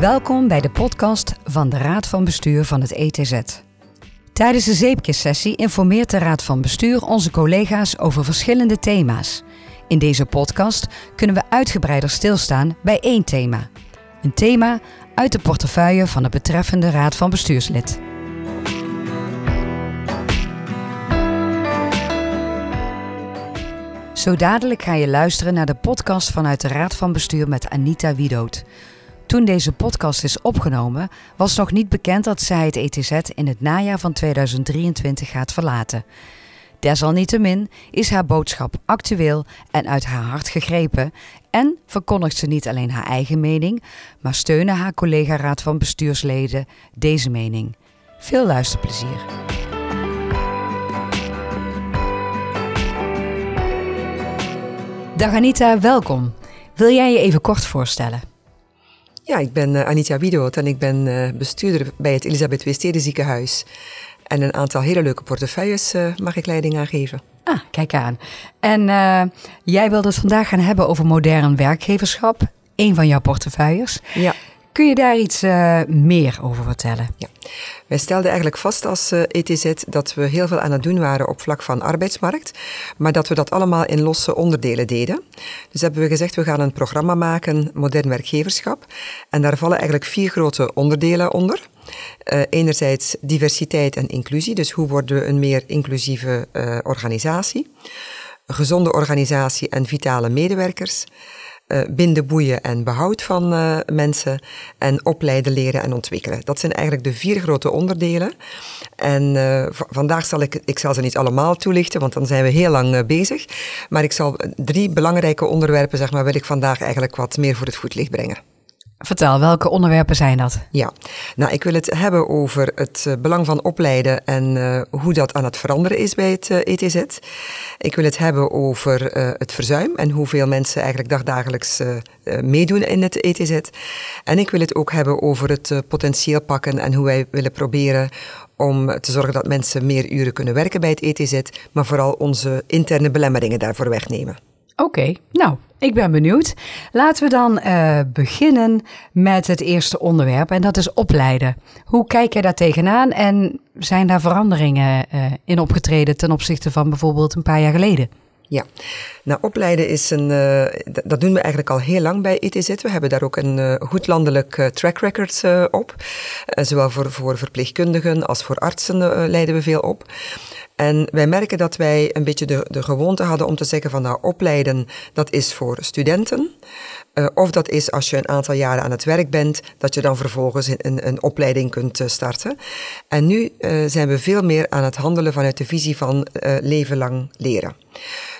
Welkom bij de podcast van de Raad van Bestuur van het ETZ. Tijdens de zeepkissessie informeert de Raad van Bestuur onze collega's over verschillende thema's. In deze podcast kunnen we uitgebreider stilstaan bij één thema. Een thema uit de portefeuille van het betreffende Raad van Bestuurslid. Zo dadelijk ga je luisteren naar de podcast vanuit de Raad van Bestuur met Anita Widoot. Toen deze podcast is opgenomen, was nog niet bekend dat zij het ETZ in het najaar van 2023 gaat verlaten. Desalniettemin is haar boodschap actueel en uit haar hart gegrepen en verkondigt ze niet alleen haar eigen mening, maar steunen haar collega-raad van bestuursleden deze mening. Veel luisterplezier. Dag Anita, welkom. Wil jij je even kort voorstellen? Ja, ik ben uh, Anita Widoot en ik ben uh, bestuurder bij het Elisabeth Weestede ziekenhuis. En een aantal hele leuke portefeuilles uh, mag ik leiding aan geven. Ah, kijk aan. En jij wilde het vandaag gaan hebben over modern werkgeverschap. Een van jouw portefeuilles. Ja. Kun je daar iets uh, meer over vertellen? Ja. Wij stelden eigenlijk vast als uh, ETZ dat we heel veel aan het doen waren op vlak van arbeidsmarkt, maar dat we dat allemaal in losse onderdelen deden. Dus hebben we gezegd, we gaan een programma maken, modern werkgeverschap. En daar vallen eigenlijk vier grote onderdelen onder. Uh, enerzijds diversiteit en inclusie, dus hoe worden we een meer inclusieve organisatie? Een gezonde organisatie en vitale medewerkers uh, binden, boeien en behoud van uh, mensen en opleiden, leren en ontwikkelen. Dat zijn eigenlijk de vier grote onderdelen. En uh, vandaag zal ik, ik zal ze niet allemaal toelichten, want dan zijn we heel lang bezig. Maar ik zal drie belangrijke onderwerpen, zeg maar, wil ik vandaag eigenlijk wat meer voor het voetlicht brengen. Vertel, welke onderwerpen zijn dat? Ja, nou, ik wil het hebben over het uh, belang van opleiden en uh, hoe dat aan het veranderen is bij het ETZ. Ik wil het hebben over het verzuim en hoeveel mensen eigenlijk dagdagelijks meedoen in het ETZ. En ik wil het ook hebben over het potentieel pakken en hoe wij willen proberen om te zorgen dat mensen meer uren kunnen werken bij het ETZ, maar vooral onze interne belemmeringen daarvoor wegnemen. Oké, nou, ik ben benieuwd. Laten we dan uh, beginnen met het eerste onderwerp en dat is opleiden. Hoe kijk jij daar tegenaan en zijn daar veranderingen uh, in opgetreden ten opzichte van bijvoorbeeld een paar jaar geleden? Ja, nou opleiden is een, uh, dat doen we eigenlijk al heel lang bij ETZ. We hebben daar ook een goed landelijk uh, track record op. zowel voor, voor verpleegkundigen als voor artsen leiden we veel op. En wij merken dat wij een beetje de, de gewoonte hadden om te zeggen van nou opleiden, dat is voor studenten. Uh, of dat is als je een aantal jaren aan het werk bent, dat je dan vervolgens een, een opleiding kunt uh, starten. En nu uh, zijn we veel meer aan het handelen vanuit de visie van leven lang leren.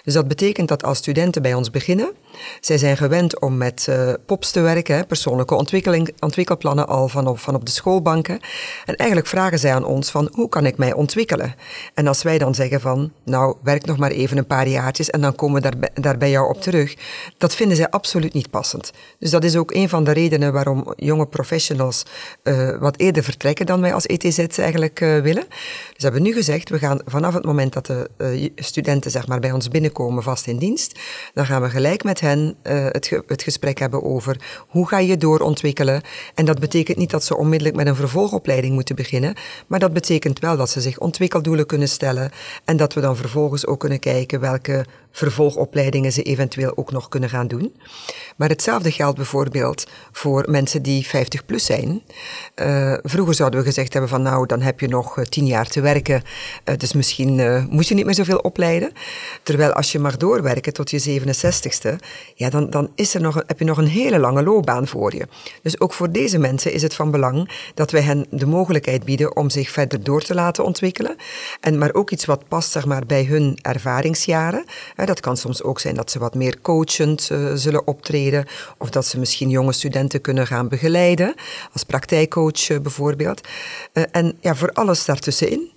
Dus dat betekent dat als studenten bij ons beginnen, zij zijn gewend om met POPs te werken, persoonlijke ontwikkelplannen al van op de schoolbanken. En eigenlijk vragen zij aan ons van hoe kan ik mij ontwikkelen? En als wij dan zeggen van nou werk nog maar even een paar jaartjes en dan komen we daar, daar bij jou op terug, dat vinden zij absoluut niet passend. Dus dat is ook een van de redenen waarom jonge professionals uh, wat eerder vertrekken dan wij als ETZ eigenlijk uh, willen. Dus hebben nu gezegd, we gaan vanaf het moment dat de studenten zeg maar bij ons binnenkomen vast in dienst, dan gaan we gelijk met hen het, het gesprek hebben over hoe ga je doorontwikkelen. En dat betekent niet dat ze onmiddellijk met een vervolgopleiding moeten beginnen, maar dat betekent wel dat ze zich ontwikkeldoelen kunnen stellen en dat we dan vervolgens ook kunnen kijken welke vervolgopleidingen ze eventueel ook nog kunnen gaan doen. Maar hetzelfde geldt bijvoorbeeld voor mensen die 50 plus zijn. Uh, vroeger zouden we gezegd hebben van nou, dan heb je nog uh, tien jaar te werken, uh, dus misschien moet je niet meer zoveel opleiden. Terwijl als je mag doorwerken tot je 67ste, ja, dan, dan is er nog, heb je nog een hele lange loopbaan voor je. Dus ook voor deze mensen is het van belang dat wij hen de mogelijkheid bieden om zich verder door te laten ontwikkelen. En maar ook iets wat past zeg maar, bij hun ervaringsjaren dat kan soms ook zijn dat ze wat meer coachend uh, zullen optreden. Of dat ze misschien jonge studenten kunnen gaan begeleiden. Als praktijkcoach uh, bijvoorbeeld. Uh, en ja, voor alles daartussenin.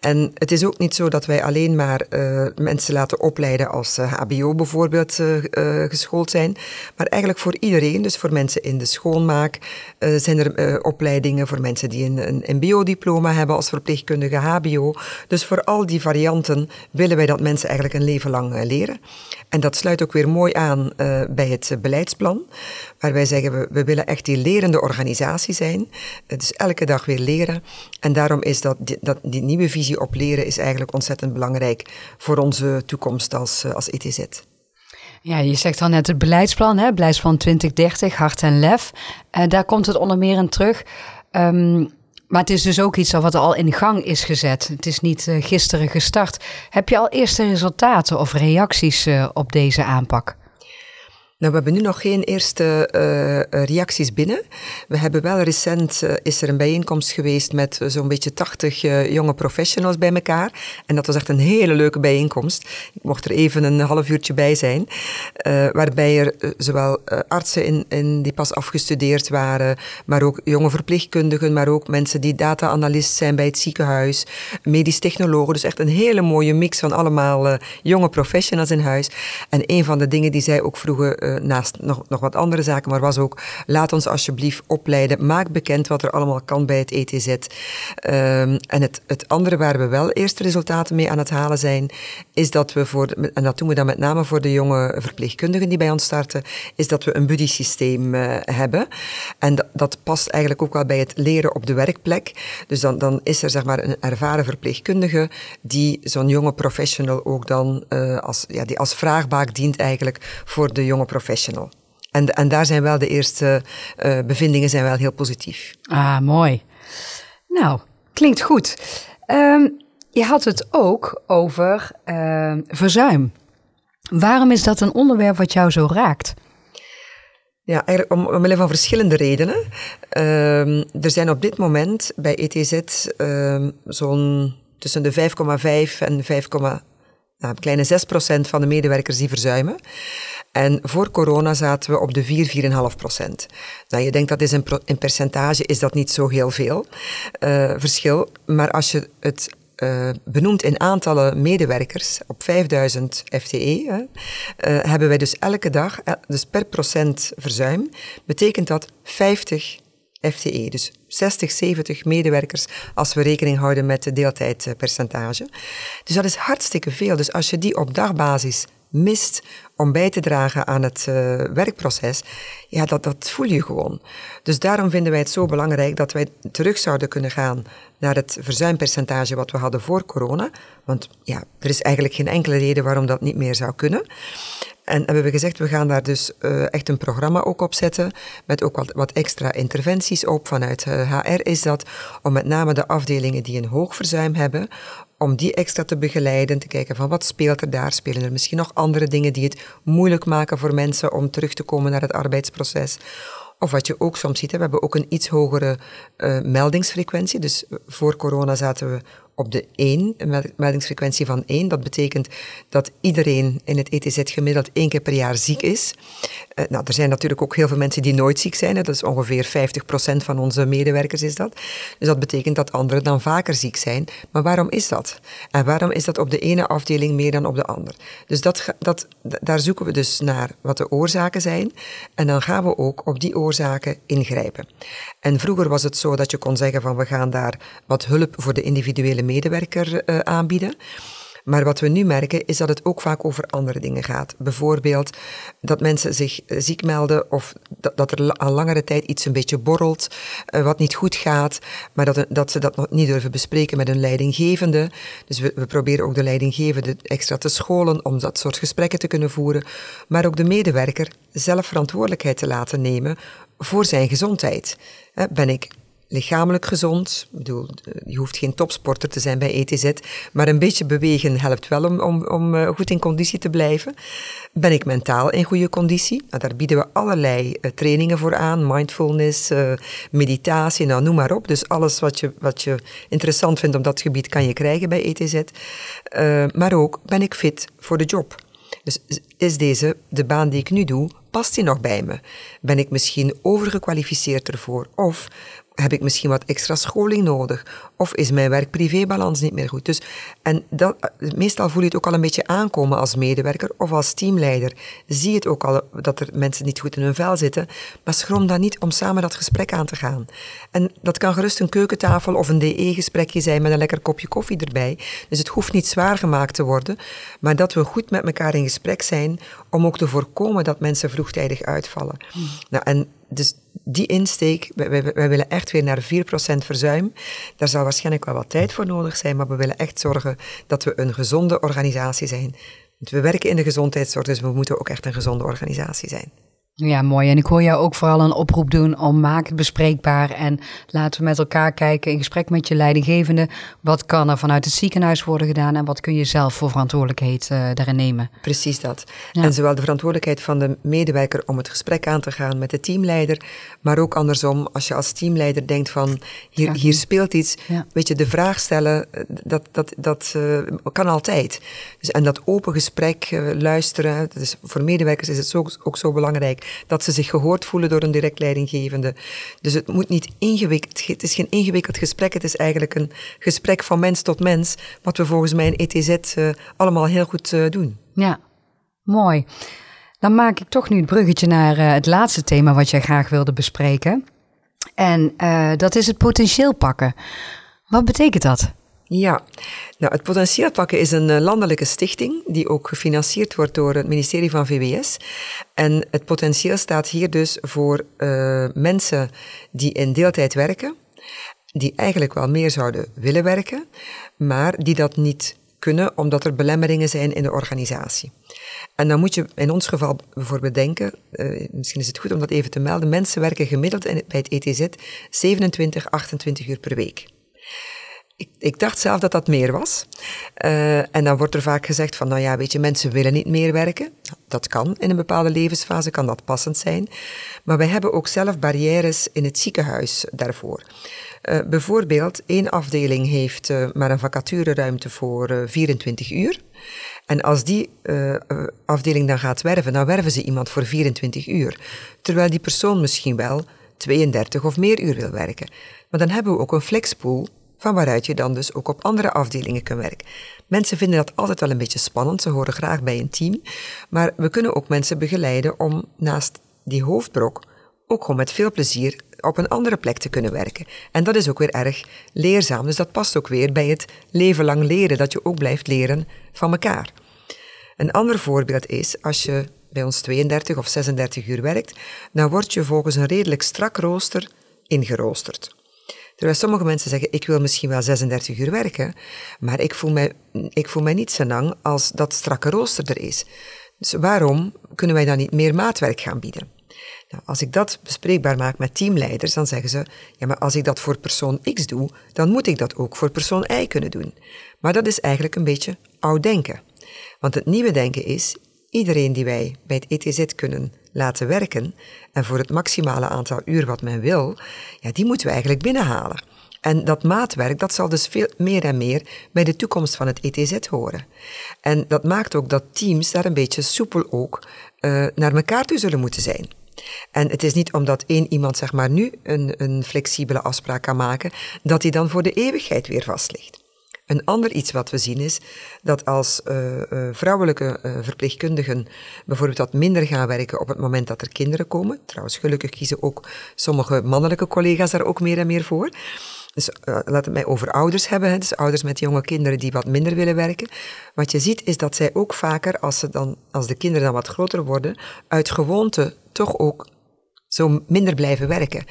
En het is ook niet zo dat wij alleen maar mensen laten opleiden als HBO bijvoorbeeld geschoold zijn. Maar eigenlijk voor iedereen. Dus voor mensen in de schoonmaak zijn er opleidingen. Voor mensen die een, een MBO-diploma hebben als verpleegkundige HBO. Dus voor al die varianten willen wij dat mensen eigenlijk een leven lang leren. En dat sluit ook weer mooi aan uh, bij het beleidsplan, waar wij zeggen we, we willen echt die lerende organisatie zijn. dus elke dag weer leren. En daarom is dat, dat die nieuwe visie op leren is eigenlijk ontzettend belangrijk voor onze toekomst als, als ETZ. Ja, je zegt al net het beleidsplan, hè? beleidsplan 2030, hart en lef. Daar komt het onder meer in terug. Um, maar het is dus ook iets wat al in gang is gezet. Het is niet uh, gisteren gestart. Heb je al eerste resultaten of reacties uh, op deze aanpak? Nou, we hebben nu nog geen eerste uh, reacties binnen. We hebben wel recent, uh, is er een bijeenkomst geweest met zo'n beetje 80 jonge professionals bij elkaar. En dat was echt een hele leuke bijeenkomst. Ik mocht er even een half uurtje bij zijn. waarbij er zowel artsen in, in die pas afgestudeerd waren, maar ook jonge verpleegkundigen, maar ook mensen die data-analyst zijn bij het ziekenhuis, medisch technologen. Dus echt een hele mooie mix van allemaal jonge professionals in huis. En een van de dingen die zij ook vroegen uh, naast nog, nog wat andere zaken, maar was ook, laat ons alsjeblieft opleiden, maak bekend wat er allemaal kan bij het ETZ. Ehm, en het, het andere waar we wel eerste resultaten mee aan het halen zijn, is dat we voor, en dat doen we dan met name voor de jonge verpleegkundigen die bij ons starten, is dat we een buddy systeem uh, hebben. En dat, past eigenlijk ook wel bij het leren op de werkplek. Dus dan, dan is er zeg maar een ervaren verpleegkundige die zo'n jonge professional ook dan uh, als, ja, die als vraagbaak dient eigenlijk voor de jonge professional professional. En, en daar zijn wel de eerste uh, bevindingen zijn wel heel positief. Ah, mooi. Nou, klinkt goed. Um, je had het ook over uh, verzuim. Waarom is dat een onderwerp wat jou zo raakt? Ja, eigenlijk om, omwille van verschillende redenen. Uh, er zijn op dit moment bij ETZ zo'n tussen de 5,5 en 5, nou, kleine 6 procent van de medewerkers die verzuimen. En voor corona zaten we op de 4, 4,5 procent. Nou, je denkt dat is een, in percentage is dat niet zo heel veel uh, verschil. Maar als je het uh, benoemt in aantallen medewerkers op 5000 FTE, uh, hebben wij dus elke dag, dus per procent verzuim, betekent dat 50 FTE. Dus 60, 70 medewerkers als we rekening houden met de deeltijdpercentage. Dus dat is hartstikke veel. Dus als je die op dagbasis mist om bij te dragen aan het uh, werkproces, ja, dat, dat voel je gewoon. Dus daarom vinden wij het zo belangrijk dat wij terug zouden kunnen gaan naar het verzuimpercentage wat we hadden voor corona. Want ja, er is eigenlijk geen enkele reden waarom dat niet meer zou kunnen. En hebben we gezegd, we gaan daar dus uh, echt een programma ook op zetten, met ook wat, wat extra interventies op. Vanuit uh, eh, HR is dat, om met name de afdelingen die een hoog verzuim hebben, om die extra te begeleiden, te kijken van wat speelt er daar, spelen er misschien nog andere dingen die het moeilijk maken voor mensen om terug te komen naar het arbeidsproces. Of wat je ook soms ziet, we hebben ook een iets hogere uh, meldingsfrequentie. Dus voor corona zaten we op de 1, een meldingsfrequentie van 1. Dat betekent dat iedereen in het ETZ gemiddeld één keer per jaar ziek is. Uh, nou, er zijn natuurlijk ook heel veel mensen die nooit ziek zijn. Dat is ongeveer 50% van onze medewerkers is dat. Dus dat betekent dat anderen dan vaker ziek zijn. Maar waarom is dat? En waarom is dat op de ene afdeling meer dan op de andere? Dus dat, dat, daar zoeken we dus naar wat de oorzaken zijn. En dan gaan we ook op die oorzaken ingrijpen. En vroeger was het zo dat je kon zeggen van we gaan daar wat hulp voor de individuele medewerker uh, aanbieden. Maar wat we nu merken is dat het ook vaak over andere dingen gaat. Bijvoorbeeld dat mensen zich eh, ziek melden of dat, er al langere tijd iets een beetje borrelt, uh, wat niet goed gaat, maar dat, dat ze dat nog niet durven bespreken met een leidinggevende. Dus we, we proberen ook de leidinggevende extra te scholen om dat soort gesprekken te kunnen voeren. Maar ook de medewerker zelf verantwoordelijkheid te laten nemen voor zijn gezondheid. Ben ik lichamelijk gezond. Ik bedoel, je hoeft geen topsporter te zijn bij ETZ, maar een beetje bewegen helpt wel om, om, om eh, goed in conditie te blijven. Ben ik mentaal in goede conditie? Nou, daar bieden we allerlei uh, trainingen voor aan, mindfulness, meditatie, nou noem maar op. Dus alles wat je, wat je interessant vindt op dat gebied kan je krijgen bij ETZ. maar ook, ben ik fit voor de job? Dus is deze, de baan die ik nu doe, past die nog bij me? Ben ik misschien overgekwalificeerd ervoor? Of heb ik misschien wat extra scholing nodig? Of is mijn werk-privébalans niet meer goed? Dus, en dat, meestal voel je het ook al een beetje aankomen als medewerker of als teamleider. Zie je het ook al dat er mensen niet goed in hun vel zitten, maar schroom dan niet om samen dat gesprek aan te gaan. En dat kan gerust een keukentafel of een DE-gesprekje zijn met een lekker kopje koffie erbij. Dus het hoeft niet zwaar gemaakt te worden, maar dat we goed met elkaar in gesprek zijn om ook te voorkomen dat mensen vroegtijdig uitvallen. Hmm. Nou, en dus die insteek, wij, willen echt weer naar 4% verzuim. Daar zal waarschijnlijk wel wat tijd voor nodig zijn, maar we willen echt zorgen dat we een gezonde organisatie zijn. we werken in de gezondheidszorg, dus we moeten ook echt een gezonde organisatie zijn. Ja, mooi. En ik hoor jou ook vooral een oproep doen om maak het bespreekbaar en laten we met elkaar kijken in gesprek met je leidinggevende. Wat kan er vanuit het ziekenhuis worden gedaan en wat kun je zelf voor verantwoordelijkheid uh, daarin nemen? Precies dat. En zowel de verantwoordelijkheid van de medewerker om het gesprek aan te gaan met de teamleider, maar ook andersom, als je als teamleider denkt van hier, hier speelt iets, weet je, de vraag stellen, eh, dat, dat, dat uh, kan altijd. Dus, en dat open gesprek, uh, luisteren, dus voor medewerkers is het zo, ook zo belangrijk dat ze zich gehoord voelen door een direct leidinggevende. Dus het moet niet ingewikkeld, het is geen ingewikkeld gesprek, het is eigenlijk een gesprek van mens tot mens, wat we volgens mij in ETZ uh, allemaal heel goed uh, doen. Ja, mooi. Dan maak ik toch nu het bruggetje naar uh, het laatste thema wat jij graag wilde bespreken. En dat is het potentieel pakken. Wat betekent dat? Ja, nou, het Potentieel Pakken is een landelijke stichting die ook gefinancierd wordt door het ministerie van VWS. En het potentieel staat hier dus voor uh, mensen die in deeltijd werken, die eigenlijk wel meer zouden willen werken, maar die dat niet kunnen omdat er belemmeringen zijn in de organisatie. En dan moet je in ons geval bijvoorbeeld denken, uh, misschien is het goed om dat even te melden, mensen werken gemiddeld bij het ETZ 27, 28 uur per week. Ik, dacht zelf dat dat meer was. Uh, en dan wordt er vaak gezegd van, nou ja, weet je, mensen willen niet meer werken. Dat kan in een bepaalde levensfase, kan dat passend zijn. Maar wij hebben ook zelf barrières in het ziekenhuis daarvoor. Uh, bijvoorbeeld, één afdeling heeft uh, maar een vacatureruimte voor 24 uur. En als die afdeling dan gaat werven, dan werven ze iemand voor 24 uur. Terwijl die persoon misschien wel 32 of meer uur wil werken. Maar dan hebben we ook een flexpool van waaruit je dan dus ook op andere afdelingen kunt werken. Mensen vinden dat altijd wel een beetje spannend, ze horen graag bij een team, maar we kunnen ook mensen begeleiden om naast die hoofdbrok ook gewoon met veel plezier op een andere plek te kunnen werken. En dat is ook weer erg leerzaam, dus dat past ook weer bij het leven lang leren, dat je ook blijft leren van elkaar. Een ander voorbeeld is, als je bij ons 32 of 36 uur werkt, dan word je volgens een redelijk strak rooster ingeroosterd. Terwijl sommige mensen zeggen, ik wil misschien wel 36 uur werken, maar ik voel mij, ik voel niet zo lang als dat strakke rooster er is. Dus waarom kunnen wij dan niet meer maatwerk gaan bieden? Nou, als ik dat bespreekbaar maak met teamleiders, dan zeggen ze, ja, maar als ik dat voor persoon X doe, dan moet ik dat ook voor persoon Y kunnen doen. Maar dat is eigenlijk een beetje oud denken. Want het nieuwe denken is, iedereen die wij bij het ETZ kunnen laten werken en voor het maximale aantal uur wat men wil, ja, die moeten we eigenlijk binnenhalen. En dat maatwerk, dat zal dus veel meer en meer bij de toekomst van het ETZ horen. En dat maakt ook dat teams daar een beetje soepel ook uh, naar elkaar toe zullen moeten zijn. En het is niet omdat één iemand zeg maar nu een, een flexibele afspraak kan maken, dat die dan voor de eeuwigheid weer vast ligt. Een ander iets wat we zien is dat als uh, uh, vrouwelijke uh, verpleegkundigen bijvoorbeeld wat minder gaan werken op het moment dat er kinderen komen. Trouwens, gelukkig kiezen ook sommige mannelijke collega's daar ook meer en meer voor. Dus laat het mij over ouders hebben, dus ouders met jonge kinderen die wat minder willen werken. Wat je ziet is dat zij ook vaker, als, ze dan, als de kinderen dan wat groter worden, uit gewoonte toch ook zo minder blijven werken.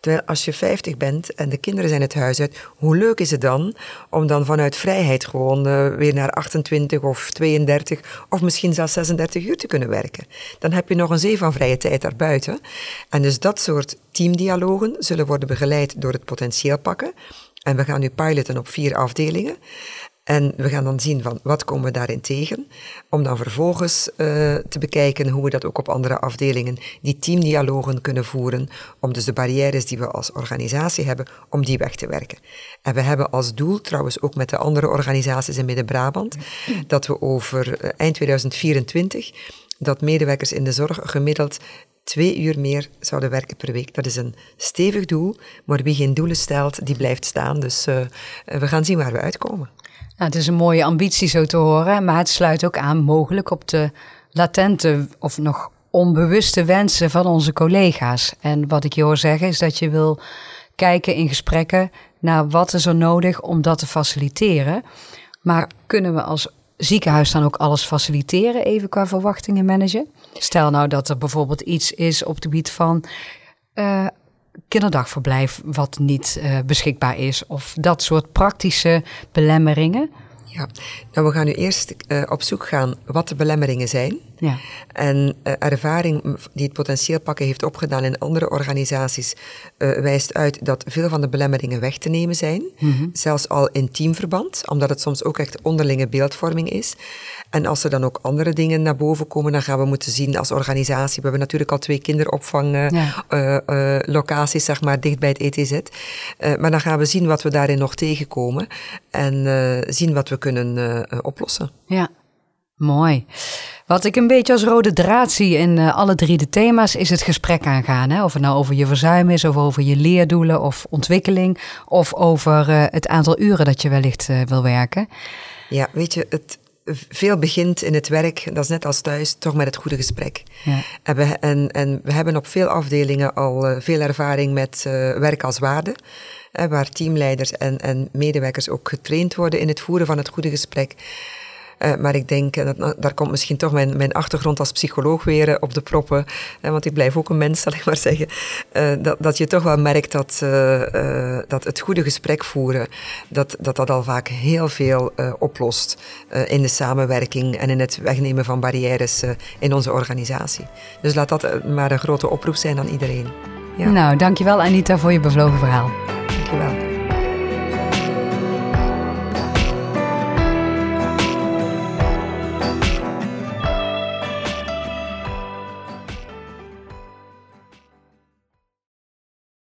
Terwijl als je 50 bent en de kinderen zijn het huis uit, hoe leuk is het dan om dan vanuit vrijheid gewoon uh, weer naar 28 of 32 of misschien zelfs 36 uur te kunnen werken. Dan heb je nog een zee van vrije tijd daarbuiten. En dus dat soort teamdialogen zullen worden begeleid door het potentieel pakken. En we gaan nu piloten op vier afdelingen. En we gaan dan zien van wat komen we daarin tegen, om dan vervolgens uh, te bekijken hoe we dat ook op andere afdelingen, die teamdialogen kunnen voeren, om dus de barrières die we als organisatie hebben, om die weg te werken. En we hebben als doel, trouwens ook met de andere organisaties in Midden-Brabant, dat we over uh, eind 2024 dat medewerkers in de zorg gemiddeld twee uur meer zouden werken per week. Dat is een stevig doel, maar wie geen doelen stelt, die blijft staan. Dus uh, we gaan zien waar we uitkomen. Nou, het is een mooie ambitie zo te horen, maar het sluit ook aan mogelijk op de latente of nog onbewuste wensen van onze collega's. En wat ik je hoor zeggen is dat je wil kijken in gesprekken naar wat is er nodig om dat te faciliteren. Maar kunnen we als ziekenhuis dan ook alles faciliteren, even qua verwachtingen managen? Stel nou dat er bijvoorbeeld iets is op het gebied van uh, kinderdagverblijf wat niet uh, beschikbaar is, of dat soort praktische belemmeringen. Ja, nou we gaan nu eerst uh, op zoek gaan wat de belemmeringen zijn. Ja. En uh, ervaring die het potentieel pakken heeft opgedaan in andere organisaties uh, wijst uit dat veel van de belemmeringen weg te nemen zijn. Mm -hmm. Zelfs al in teamverband, omdat het soms ook echt onderlinge beeldvorming is. En als er dan ook andere dingen naar boven komen, dan gaan we moeten zien als organisatie. We hebben natuurlijk al twee kinderopvanglocaties, ja. zeg maar, dicht bij het ETZ. maar dan gaan we zien wat we daarin nog tegenkomen. En zien wat we kunnen oplossen. Ja, mooi. Wat ik een beetje als rode draad zie in uh, alle drie de thema's is het gesprek aangaan. Hè? Of het nou over je verzuim is, of over je leerdoelen of ontwikkeling, of over uh, het aantal uren dat je wellicht uh, wil werken. Ja, weet je, het, veel begint in het werk, dat is net als thuis, toch met het goede gesprek. Ja. En, we, en, en, we hebben op veel afdelingen al veel ervaring met werk als waarde. waar teamleiders en, en medewerkers ook getraind worden in het voeren van het goede gesprek. Uh, maar ik denk, dat, nou, daar komt misschien toch mijn, mijn achtergrond als psycholoog weer uh, op de proppen. Uh, want ik blijf ook een mens, zal ik maar zeggen. dat, dat je toch wel merkt dat, dat het goede gesprek voeren, dat dat, dat al vaak heel veel oplost in de samenwerking en in het wegnemen van barrières in onze organisatie. Dus laat dat maar een grote oproep zijn aan iedereen. Ja. Nou, dankjewel Anita voor je bevlogen verhaal. Dankjewel.